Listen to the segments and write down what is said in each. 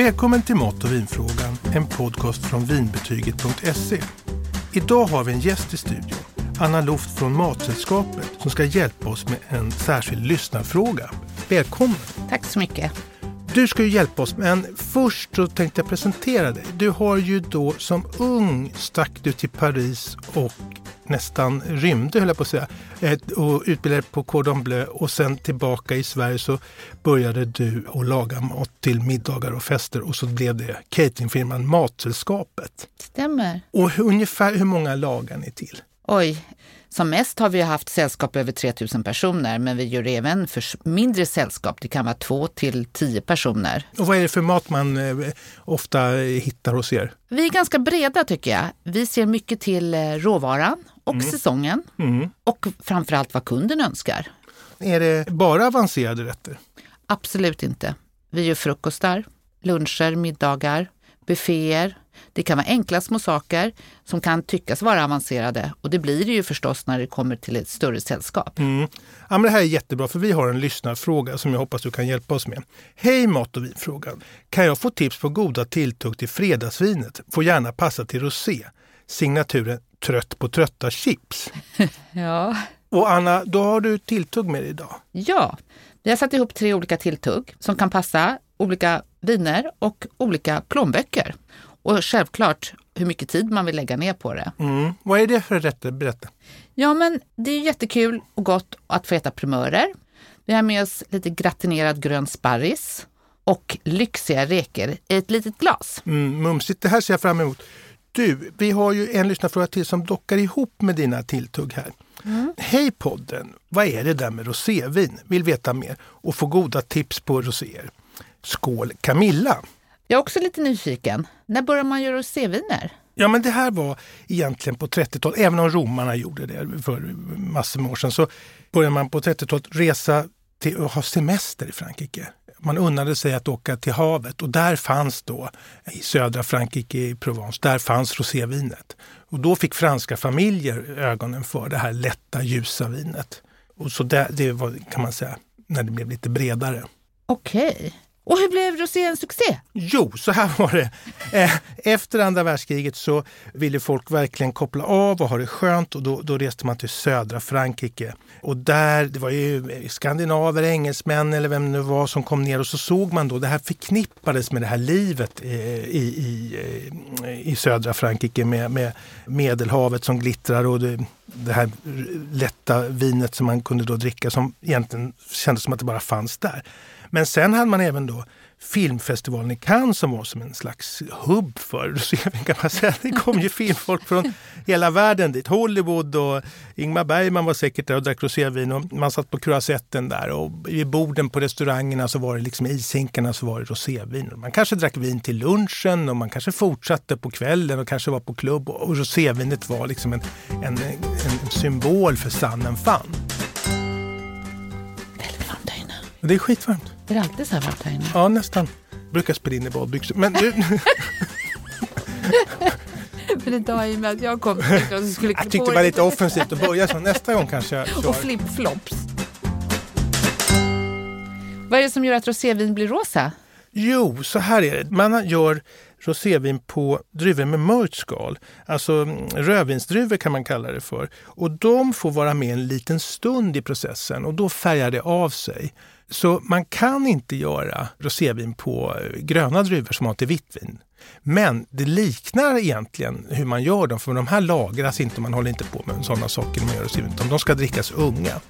Välkommen till Mat och vinfrågan, en podcast från vinbetyget.se. Idag har vi en gäst i studion, Anna Luft från Matsällskapet, som ska hjälpa oss med en särskild lyssnarfråga. Välkommen! Tack så mycket. Du ska ju hjälpa oss, men först så tänkte jag presentera dig. Du har ju då som ung stack du till Paris och nästan rymde, höll jag på att säga, och utbildade på Cordon Bleu och sen tillbaka i Sverige så började du att laga mat till middagar och fester och så blev det cateringfirman Matsällskapet. Stämmer. Och ungefär hur många lagar ni till? Oj, som mest har vi haft sällskap över 3000 personer, men vi gör även för mindre sällskap. Det kan vara två till tio personer. Och vad är det för mat man eh, ofta hittar hos er? Vi är ganska breda tycker jag. Vi ser mycket till eh, råvaran och mm. säsongen mm. och framförallt vad kunden önskar. Är det bara avancerade rätter? Absolut inte. Vi gör frukostar, luncher, middagar, bufféer, det kan vara enkla små saker som kan tyckas vara avancerade och det blir det ju förstås när det kommer till ett större sällskap. Mm. Ja, men det här är jättebra för vi har en lyssnarfråga som jag hoppas du kan hjälpa oss med. Hej Mat och vinfrågan! Kan jag få tips på goda tilltugg till fredagsvinet? Får gärna passa till rosé. Signaturen Trött på trötta chips. ja. Och Anna, då har du tilltugg med dig idag. Ja, vi har satt ihop tre olika tilltugg som kan passa olika viner och olika plånböcker. Och självklart hur mycket tid man vill lägga ner på det. Mm. Vad är det för rätter? Berätta. Ja, men det är jättekul och gott att få äta primörer. Vi har med oss lite gratinerad grön sparris och lyxiga räkor i ett litet glas. Mm, mumsigt, det här ser jag fram emot. Du, vi har ju en lyssnarfråga till som dockar ihop med dina tilltugg här. Mm. Hej podden! Vad är det där med rosévin? Vill veta mer och få goda tips på roséer. Skål Camilla! Jag är också lite nyfiken. När började man göra roséviner? Ja, men det här var egentligen på 30-talet, även om romarna gjorde det för massor med år sedan, så började man på 30-talet resa till att ha semester i Frankrike. Man unnade sig att åka till havet och där fanns då, i södra Frankrike, i Provence, där fanns rosévinet. Och då fick franska familjer ögonen för det här lätta, ljusa vinet. Och så det, det var, kan man säga, när det blev lite bredare. Okej. Och hur blev Rosé en succé? Jo, så här var det. Eh, efter andra världskriget så ville folk verkligen koppla av och ha det skönt och då, då reste man till södra Frankrike. Och där, det var ju skandinaver, engelsmän eller vem det nu var som kom ner och så såg man då, det här förknippades med det här livet eh, i, i, eh, i södra Frankrike med, med Medelhavet som glittrar och det, det här lätta vinet som man kunde då dricka som egentligen kändes som att det bara fanns där. Men sen hade man även då filmfestivalen i Cannes som var som en slags hubb för kan man säga. Det kom ju filmfolk från hela världen dit. Hollywood och Ingmar Bergman var säkert där och drack rosévin och man satt på croisetten där och vid borden på restaurangerna så var det liksom ishinkarna så var det rosévin. Man kanske drack vin till lunchen och man kanske fortsatte på kvällen och kanske var på klubb och rosévinet var liksom en, en, en, symbol för sann fan. Inne. Det är skitvarmt. Är det alltid så här varmt här inne? Ja, nästan. Brukar spela in i badbyxor. Men du... För idag i och med att jag kom och skulle Jag tyckte det var lite offensivt att börja så. Nästa gång kanske jag kör. Och flipflops. Vad är det som gör att rosévin blir rosa? Jo, så här är det. Man gör rosévin på druvor med mörkt skal. Alltså mm, rödvinsdruvor kan man kalla det för. Och de får vara med en liten stund i processen och då färgar det av sig. Så man kan inte göra rosévin på eh, gröna druvor som man har till vitt vin. Men det liknar egentligen hur man gör dem, för de här lagras inte, man håller inte på med sådana saker när man gör rosévin, utan de ska drickas unga.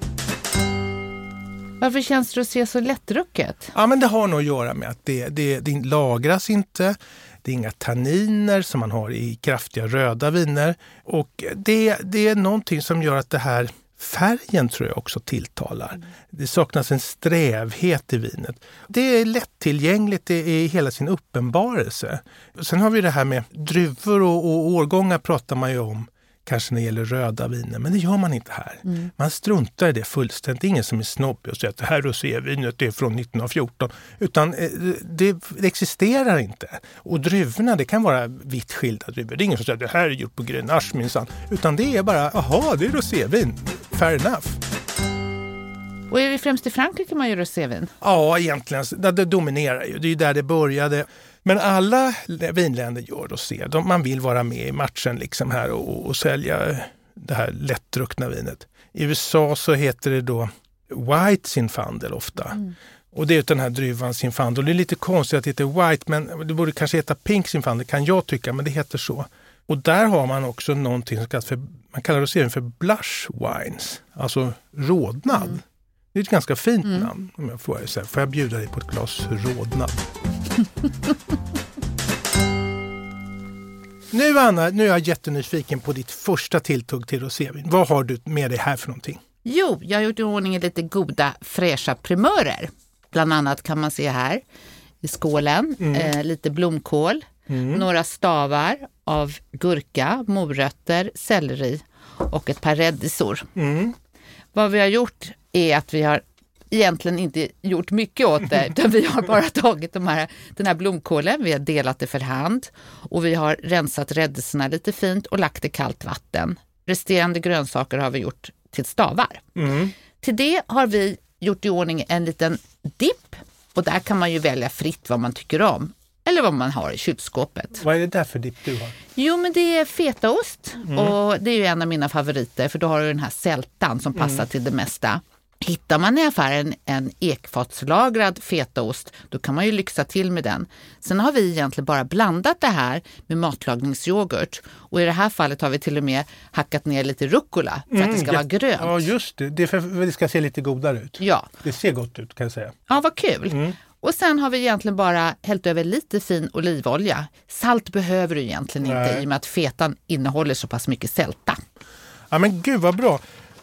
Varför känns rosé så lättdrucket? Ja, men det har nog att göra med att det, det, det lagras inte. Det är inga tanniner som man har i kraftiga röda viner. Och det, det är någonting som gör att det här Färgen tror jag också tilltalar. Mm. Det saknas en strävhet i vinet. Det är lättillgängligt i hela sin uppenbarelse. Sen har vi det här med druvor och, och årgångar pratar man ju om kanske när det gäller röda viner, men det gör man inte här. Mm. Man struntar i det fullständigt. Det är ingen som är snobbig och säger att det här rosévinet är från 1914. Utan eh, det, det, existerar inte. Och druvorna, det kan vara vitt skilda druvor. Det är ingen som säger att det här är gjort på Grenache minsann. Utan det är bara, aha, det är rosévin. Fair enough. Och är det främst i Frankrike man gör rosévin? Ja, egentligen. Det, det dominerar ju. Det är där det började. Men alla vinländer gör rosé. De, man vill vara med i matchen liksom här och, och sälja det här lättdruckna vinet. I USA så heter det då White Zinfandel ofta. Mm. Och det är den här druvan Zinfandel. Det är lite konstigt att det heter White, men det borde kanske heta Pink Zinfandel kan jag tycka, men det heter så. Och där har man också någonting som kallas för, man kallar rosévin för blush wines, alltså rodnad. Mm. Det är ett ganska fint mm. namn om jag får säga. Får jag bjuda dig på ett glas rodnad? nu Anna, nu är jag jättenyfiken på ditt första tilltugg till rosévin. Vad har du med dig här för någonting? Jo, jag har gjort i ordning lite goda fräscha primörer. Bland annat kan man se här i skålen mm. eh, lite blomkål, mm. några stavar av gurka, morötter, selleri och ett par rädisor. Mm. Vad vi har gjort är att vi har egentligen inte gjort mycket åt det, utan vi har bara tagit de här, den här blomkålen, vi har delat det för hand och vi har rensat rädisorna lite fint och lagt i kallt vatten. Resterande grönsaker har vi gjort till stavar. Mm. Till det har vi gjort i ordning en liten dipp och där kan man ju välja fritt vad man tycker om eller vad man har i kylskåpet. Vad är det där för dipp du har? Jo, men det är fetaost mm. och det är ju en av mina favoriter för då har du den här sältan som passar mm. till det mesta. Hittar man i affären en ekfatslagrad fetaost, då kan man ju lyxa till med den. Sen har vi egentligen bara blandat det här med matlagningsyoghurt och i det här fallet har vi till och med hackat ner lite rucola för mm, att det ska ja, vara grönt. Ja, just det. Det, för, det ska se lite godare ut. Ja. Det ser gott ut kan jag säga. Ja, vad kul. Mm. Och sen har vi egentligen bara hällt över lite fin olivolja. Salt behöver du egentligen Nej. inte i och med att fetan innehåller så pass mycket sälta. Ja men gud vad bra.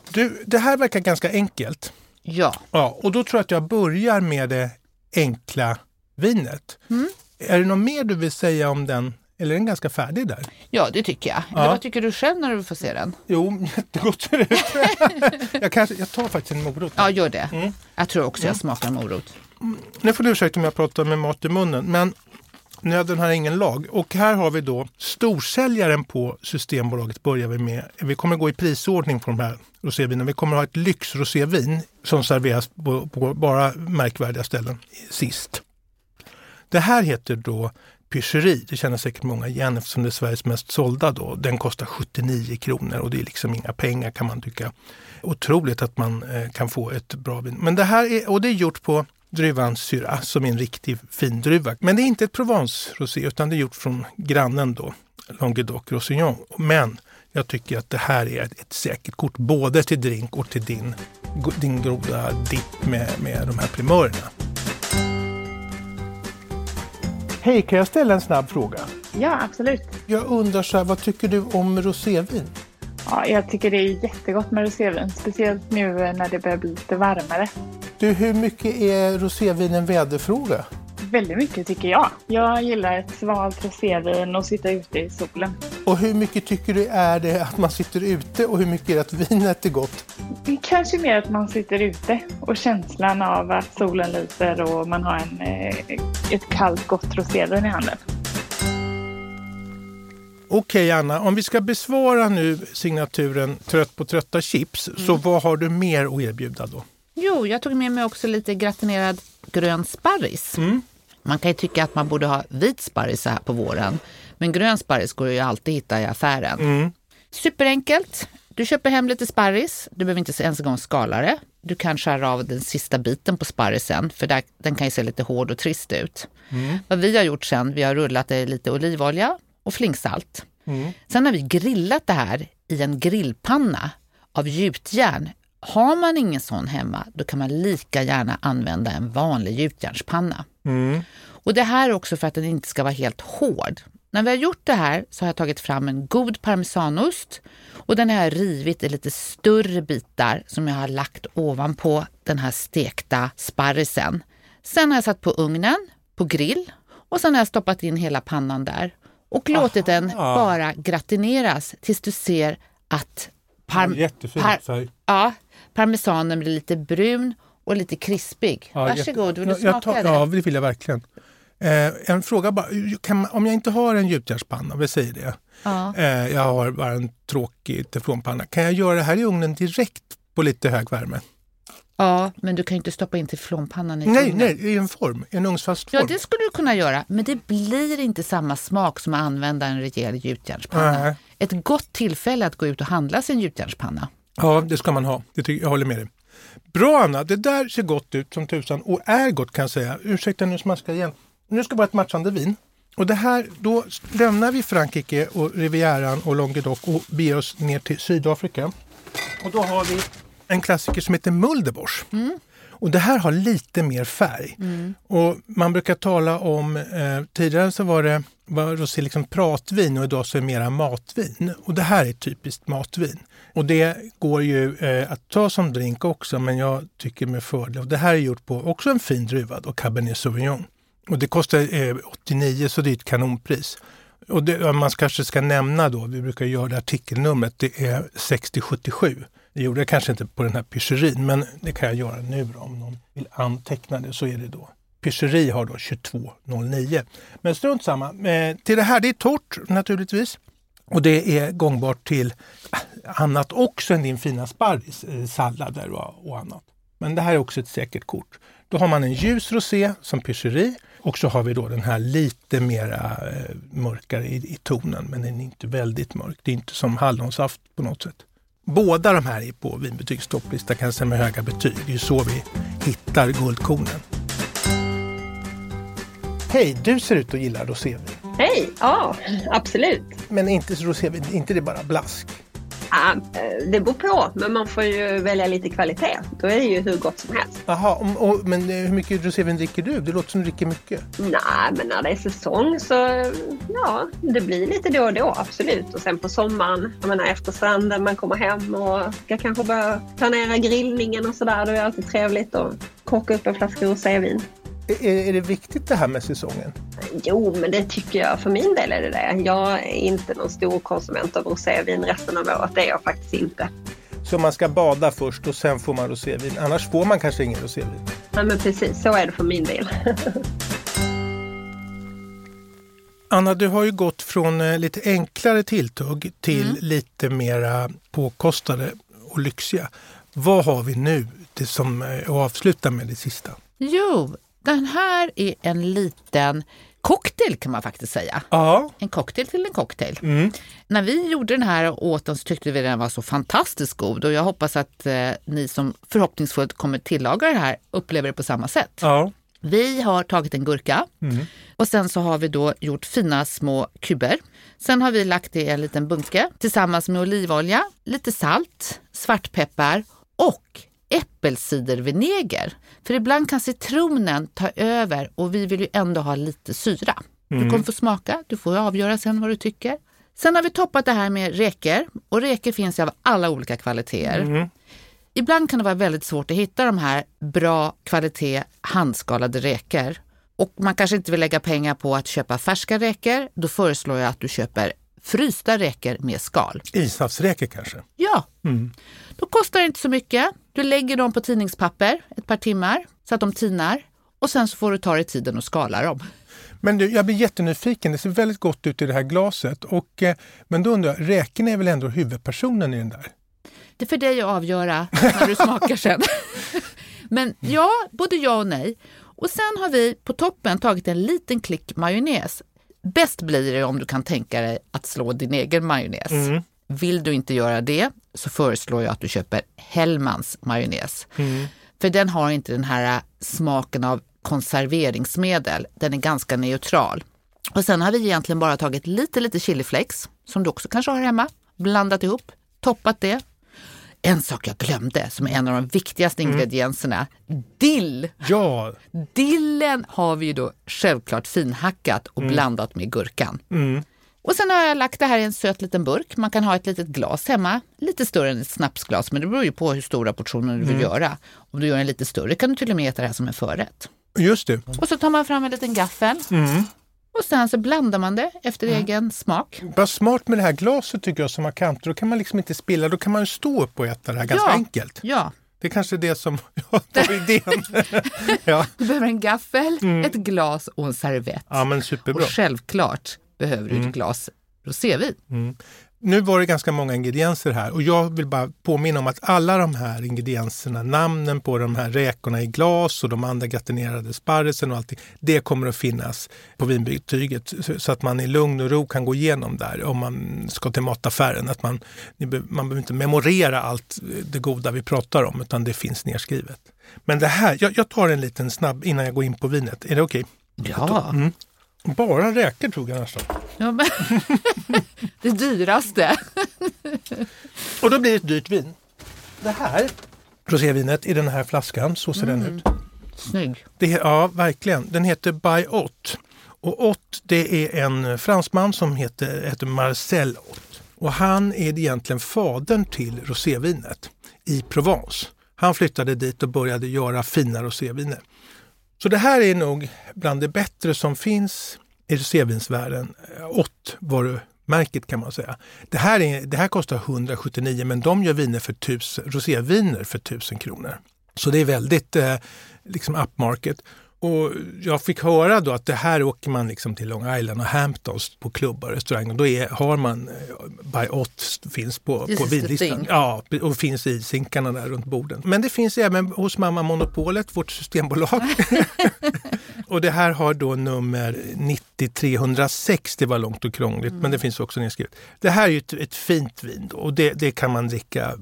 Du, det här verkar ganska enkelt. Ja. ja. Och då tror jag att jag börjar med det enkla vinet. Mm. Är det något mer du vill säga om den? Eller är den ganska färdig där? Ja, det tycker jag. Ja. Vad tycker du själv när du får se den? Jo, jättegott ser det ut. jag, kanske, jag tar faktiskt en morot. Ja, gör det. Mm. Jag tror också jag mm. smakar morot. Mm. Nu får du ursäkta om jag pratar med mat i munnen, men Nöden har ingen lag. Och här har vi då storsäljaren på Systembolaget börjar vi med. Vi kommer gå i prisordning på de här rosévinerna. Vi kommer ha ett lyxrosévin som serveras på, på, bara märkvärdiga ställen sist. Det här heter då Pycheri, Det känner säkert många igen eftersom det är Sveriges mest sålda. Då. Den kostar 79 kronor och det är liksom inga pengar kan man tycka. Otroligt att man eh, kan få ett bra vin. Men det här är, och det är gjort på druvan Syrah som är en riktig fin druva. Men det är inte ett Provence-rosé utan det är gjort från grannen då, Languedoc-Roussillon. Men jag tycker att det här är ett, ett säkert kort både till drink och till din, din goda dipp med, med de här primörerna. Hej, kan jag ställa en snabb fråga? Ja, absolut. Jag undrar så här, vad tycker du om rosévin? Ja, jag tycker det är jättegott med rosévin, speciellt nu när det börjar bli lite varmare. Du, hur mycket är rosévin en väderfråga? Väldigt mycket tycker jag. Jag gillar ett svalt rosévin och sitta ute i solen. Och hur mycket tycker du är det att man sitter ute och hur mycket är det att vinet är gott? Kanske mer att man sitter ute och känslan av att solen lyser och man har en, eh, ett kallt gott rosévin i handen. Okej Anna, om vi ska besvara nu signaturen Trött på trötta chips, mm. så vad har du mer att erbjuda då? Jo, jag tog med mig också lite gratinerad grön sparris. Mm. Man kan ju tycka att man borde ha vit sparris så här på våren. Men grön sparris går ju alltid att hitta i affären. Mm. Superenkelt. Du köper hem lite sparris. Du behöver inte ens en gång skala det. Du kan skära av den sista biten på sparrisen för där, den kan ju se lite hård och trist ut. Mm. Vad vi har gjort sen, vi har rullat det i lite olivolja och flingsalt. Mm. Sen har vi grillat det här i en grillpanna av gjutjärn har man ingen sån hemma, då kan man lika gärna använda en vanlig gjutjärnspanna. Mm. Och det här är också för att den inte ska vara helt hård. När vi har gjort det här så har jag tagit fram en god parmesanost och den har jag rivit i lite större bitar som jag har lagt ovanpå den här stekta sparrisen. Sen har jag satt på ugnen, på grill och sen har jag stoppat in hela pannan där och låtit Aha. den bara gratineras tills du ser att Jättefin färg. Ja, parmesanen blir lite brun och lite krispig. Ja, Varsågod, vill du smaka tar, det? Ja, det vill jag verkligen. Eh, en fråga bara, man, om jag inte har en gjutjärnspanna, vi säger det. Ja. Eh, jag har bara en tråkig teflonpanna. Kan jag göra det här i ugnen direkt på lite hög värme? Ja, men du kan ju inte stoppa in teflonpannan i Nej, ugnen. nej, i en form, en ugnsfast form. Ja, det skulle du kunna göra, men det blir inte samma smak som att använda en rejäl gjutjärnspanna. Nej. Ett gott tillfälle att gå ut och handla sin gjutjärnspanna. Ja, det ska man ha. Det tycker, jag håller med dig. Bra Anna, det där ser gott ut som tusan och är gott kan jag säga. Ursäkta nu smaskar jag igen. Nu ska det vara ett matchande vin. Och det här, då lämnar vi Frankrike och Rivieran och Languedoc och beger oss ner till Sydafrika. Och då har vi en klassiker som heter Mulderbosch. Och det här har lite mer färg. Och man brukar tala om, eh, tidigare så var det var rosé liksom pratvin och idag så är det mera matvin. Och det här är typiskt matvin. Och det går ju eh, att ta som drink också men jag tycker med fördel. Och det här är gjort på också en fin druva då, Cabernet Sauvignon. Och det kostar eh, 89 så det är ett kanonpris. Och det, man kanske ska nämna då, vi brukar göra det artikelnumret, det är 6077. Det gjorde jag kanske inte på den här pyscherin, men det kan jag göra nu då, om någon vill anteckna det så är det då. Pyscheri har då 2209. Men strunt samma. Eh, till det här, det är torrt naturligtvis. Och det är gångbart till äh, annat också än din fina sparris, sallader och, och annat. Men det här är också ett säkert kort. Då har man en ljus rosé som pyscheri och så har vi då den här lite mera eh, mörkare i, i tonen, men den är inte väldigt mörk. Det är inte som hallonsaft på något sätt. Båda de här är på vinbetygs topplista kan jag säga med höga betyg. Det är ju så vi hittar guldkornen. Hej, du ser ut att gilla rosévin. Hej! Ja, absolut. Men inte rosévin, inte det bara blask? Ja, eh, det beror på, men man får ju välja lite kvalitet. Då är det ju hur gott som helst. Jaha, men eh, hur mycket rosévin dricker du? Det låter som du dricker mycket. Nej, men när det är säsong så ja, det blir lite då och då, absolut. Och sen på sommaren, jag menar efter stranden, man kommer hem och ska kanske börja planera grillningen och sådär. Då är det alltid trevligt att korka upp en flaska rosévin. Är, är det viktigt det här med säsongen? Jo, men det tycker jag. För min del är det det. Jag är inte någon stor konsument av rosévin resten av året. Det är jag faktiskt inte. Så man ska bada först och sen får man rosévin. Annars får man kanske ingen rosévin. Nej, men precis. Så är det för min del. Anna, du har ju gått från eh, lite enklare tilltugg till lite mera påkostade och lyxiga. Vad har vi nu det som eh, att avsluta med det sista? Jo, den här är en liten cocktail kan man faktiskt säga. Ja. En cocktail till en cocktail. Mm. När vi gjorde den här och åt den så tyckte vi den var så fantastiskt god och jag hoppas att eh, ni som förhoppningsfullt kommer tillaga det här upplever det på samma sätt. Ja. Vi har tagit en gurka Mm. och sen så har vi då gjort fina små kuber. Sen har vi lagt det i en liten bunke tillsammans med olivolja, lite salt, svartpeppar och äppelcidervinäger. För ibland kan citronen ta över och vi vill ju ändå ha lite syra. Du kommer få smaka, du får avgöra sen vad du tycker. Sen har vi toppat det här med räkor och räkor finns ju av alla olika kvaliteter. Ibland kan det vara väldigt svårt att hitta de här bra kvalitet handskalade räkor. Och man kanske inte vill lägga pengar på att köpa färska räkor. Då föreslår jag att du köper frysta räkor med skal. Ishavsräkor kanske? Ja, då kostar det inte så mycket. Du lägger dem på tidningspapper ett par timmar så att de tinar och sen så får du ta dig tiden och skala dem. Men du, jag blir jättenyfiken. Det ser väldigt gott ut i det här glaset. Och, eh, men då undrar jag, räkorna är väl ändå huvudpersonen i den där? Det är för dig att avgöra när du smakar sen. Men ja, både ja och nej. Och sen har vi på toppen tagit en liten klick majonnäs. Bäst blir det om du kan tänka dig att slå din egen majonnäs. Vill du inte göra det så föreslår jag att du köper Hellmans majonnäs. För den har inte den här smaken av konserveringsmedel. Den är ganska neutral. Och sen har vi egentligen bara tagit lite, lite chiliflakes som du också kanske har hemma, blandat ihop, toppat det. En sak jag glömde som är en av de viktigaste ingredienserna, dill. Ja, Dillen har vi ju då självklart finhackat och blandat med gurkan. Mm. Och sen har jag lagt det här i en söt liten burk. Man kan ha ett litet glas hemma, lite större än ett snapsglas, men det beror ju på hur stora portioner du vill göra. Om du gör en lite större kan du till och med äta det här som en förrätt. just det. Och så tar man fram en liten gaffel och sen så blandar man det efter egen smak. Vad smart med det här glaset tycker jag som har kanter. Då kan man liksom inte spilla, då kan man stå upp och äta det här ganska Ja. enkelt. Ja, Det är kanske det som ja, var idén. ja. du behöver en gaffel, ett glas och en servett. ja, men superbra. Och självklart behöver du ett glas rosévin. Nu var det ganska många ingredienser här och jag vill bara påminna om att alla de här ingredienserna, namnen på de här räkorna i glas och de andra gratinerade sparrisen och allting, det kommer att finnas på vinbetyget så att man i lugn och ro kan gå igenom där om man ska till mataffären. Att man, man behöver inte memorera allt det goda vi pratar om utan det finns nedskrivet. Men det här, jag, jag tar en liten snabb innan jag går in på vinet. Är det okej? Okay? Ja. Mm. Bara räkor tog jag nästan. Ja, men det dyraste. och då blir det ett dyrt vin. Det här rosévinet i den här flaskan, så ser mm. den ut. Snygg. Det, ja, verkligen. Den heter By Ott. Och Ott det är en fransman som heter, heter Marcel Ott. Och han är egentligen fadern till rosévinet i Provence. Han flyttade dit och började göra fina roséviner. Så det här är nog bland det bättre som finns i rosévinsvärlden. Eh, åt varumärket kan man säga. Det här, är, det här kostar 179 men de gör viner för tusen, roséviner för 1000 kronor. Så det är väldigt eh, liksom upmarket. Och jag fick höra då att det här åker man liksom till Long Island och Hamptons på klubbar och restauranger. Då är, har man eh, By Ott finns på, på vinlistan. Ja, och finns i sinkarna där runt borden. Men det finns även hos Mamma Monopolet, vårt systembolag. och det här har då nummer 90306. Det var långt och krångligt mm. men det finns också nedskrivet. Det här är ett, ett fint vin då, och det, det kan man dricka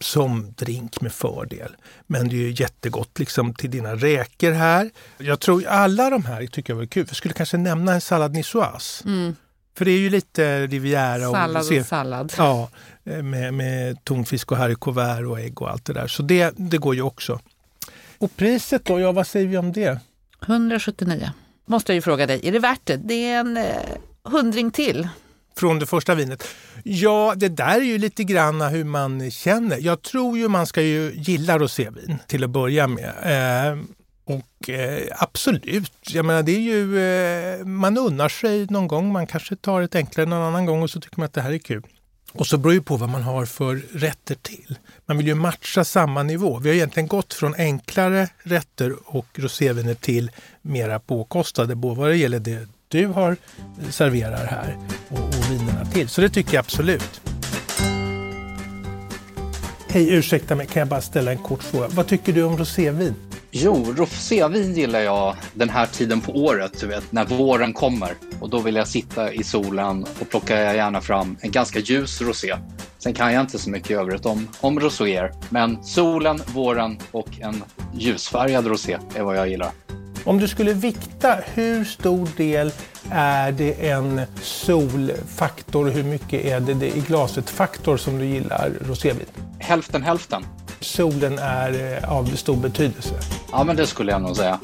som drink med fördel. Men det är ju jättegott liksom till dina räkor här. Jag tror alla de här tycker jag var kul. Jag skulle kanske nämna en sallad niçoise. Mm. För det är ju lite Riviera. Och, sallad och sallad. Ja, med, med tonfisk och haricots och ägg och allt det där. Så det, det går ju också. Och priset då, ja vad säger vi om det? 179. Måste jag ju fråga dig, är det värt det? Det är en eh, hundring till från det första vinet. Ja, det där är ju lite grann hur man känner. Jag tror ju man ska ju gilla rosévin till att börja med. Eh, och eh, absolut, jag menar det är ju, eh, man unnar sig någon gång, man kanske tar ett enklare någon annan gång och så tycker man att det här är kul. Och så beror det på vad man har för rätter till. Man vill ju matcha samma nivå. Vi har egentligen gått från enklare rätter och roséviner till mera påkostade, både vad det gäller det du har serverar här och, och vinerna till. Så det tycker jag absolut. Hej, ursäkta mig, kan jag bara ställa en kort fråga? Vad tycker du om rosévin? Jo, rosévin gillar jag den här tiden på året, du vet, när våren kommer. Och då vill jag sitta i solen och plockar jag gärna fram en ganska ljus rosé. Sen kan jag inte så mycket i övrigt om, om roséer, men solen, våren och en ljusfärgad rosé är vad jag gillar. Om du skulle vikta, hur stor del är det en solfaktor hur mycket är det, det i glaset-faktor som du gillar rosévin? Hälften hälften. Solen är eh, av stor betydelse? Ja, men det skulle jag nog säga.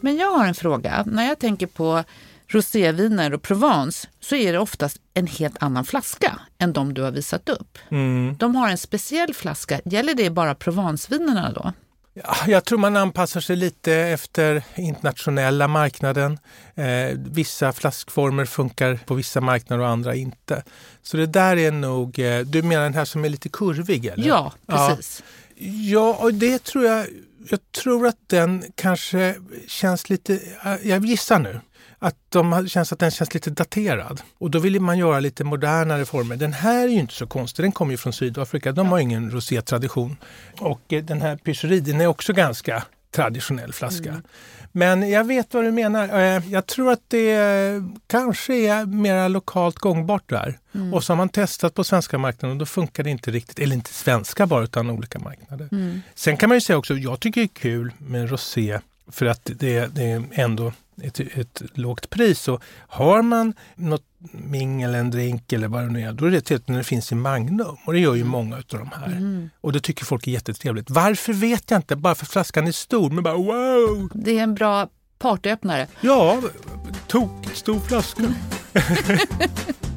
Men jag har en fråga. När jag tänker på roséviner och Provence så är det oftast en helt annan flaska än de du har visat upp. Mm. De har en speciell flaska. Gäller det bara Provencevinerna då? Ja, jag tror man anpassar sig lite efter internationella marknaden. Eh, vissa flaskformer funkar på vissa marknader och andra inte. Så det där är nog, eh, du menar den här som är lite kurvig? Eller? Ja, precis. Ja, ja och det tror jag, jag tror att den kanske känns lite, jag gissar nu, att de känns att den känns lite daterad. Och då vill man göra lite modernare former. Den här är ju inte så konstig, den kommer ju från Sydafrika. De har ingen rosétradition. Och eh, den här Pyscheriden är också ganska traditionell flaska. Mm. Men jag vet vad du menar. Eh, jag tror att det kanske är mer lokalt gångbart där. Mm. Och så har man testat på svenska marknaden och då funkar det inte riktigt. Eller inte svenska bara, utan olika marknader. Mm. Sen kan man ju säga också, jag tycker det är kul med rosé för att det, det är ändå ett, ett lågt pris. Och har man något mingel, en drink eller vad det nu är, då är det trevligt när det finns i Magnum. Och det gör ju mm. många av de här. Mm. Och det tycker folk är jättetrevligt. Varför vet jag inte, bara för flaskan är stor. Men bara wow! Det är en bra partyöppnare. Ja, tokigt stor flaska.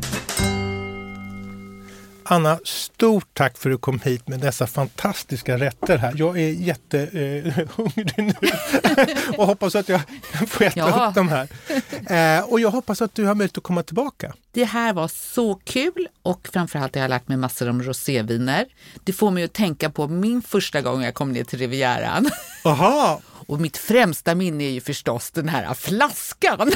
Anna, stort tack för att du kom hit med dessa fantastiska rätter här. Jag är jättehungrig eh, nu och hoppas att jag får äta ja. upp de här. Eh, och jag hoppas att du har möjlighet att komma tillbaka. Det här var så kul och framförallt har jag lärt mig massor om roséviner. Det får mig att tänka på min första gång jag kom ner till Rivieran. Aha. Och mitt främsta minne är ju förstås den här flaskan.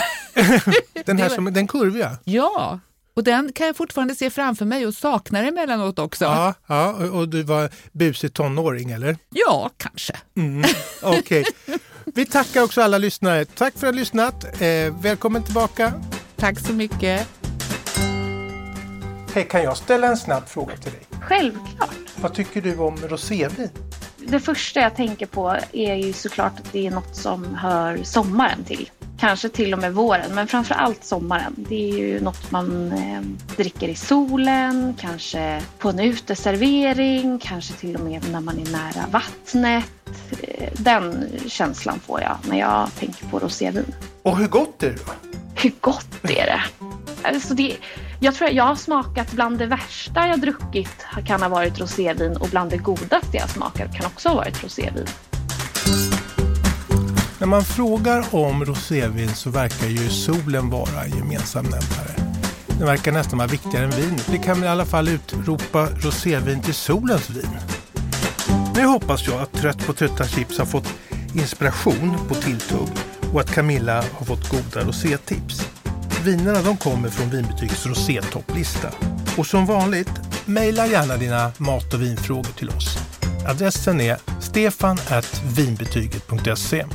Den här som, den kurviga? Ja, och den kan jag fortfarande se framför mig och saknar emellanåt också. Ja, ja och du var busig tonåring eller? Ja, kanske. Mm, Okej. Vi tackar också alla lyssnare. Tack för att ni har lyssnat. Eh, välkommen tillbaka. Tack så mycket. Hej, kan jag ställa en snabb fråga till dig? Självklart. Vad tycker du om rosévin? Det första jag tänker på är ju såklart att det är något som hör sommaren till. Kanske till och med våren, men framför allt sommaren. Det är ju något man eh, dricker i solen, kanske på en uteservering, kanske till och med när man är nära vattnet. Eh, den känslan får jag när jag tänker på rosévin. Och hur gott är det då? Hur gott är det? Alltså det jag tror jag har smakat bland det värsta jag druckit kan ha varit rosévin och bland det godaste jag smakat kan också ha varit rosévin. När man frågar om rosévin så verkar ju solen vara en gemensam nämnare. Den verkar nästan vara viktigare än vin. Vi kan väl i alla fall utropa rosévin till solens vin. Nu hoppas jag att Trött på trötta chips har fått inspiration på tilltugg och att Camilla har fått goda rosétips. Vinerna de kommer från Vinbetygs rosétopplista. Och som vanligt, mejla gärna dina mat och vinfrågor till oss. Adressen är stefan vinbetyget.se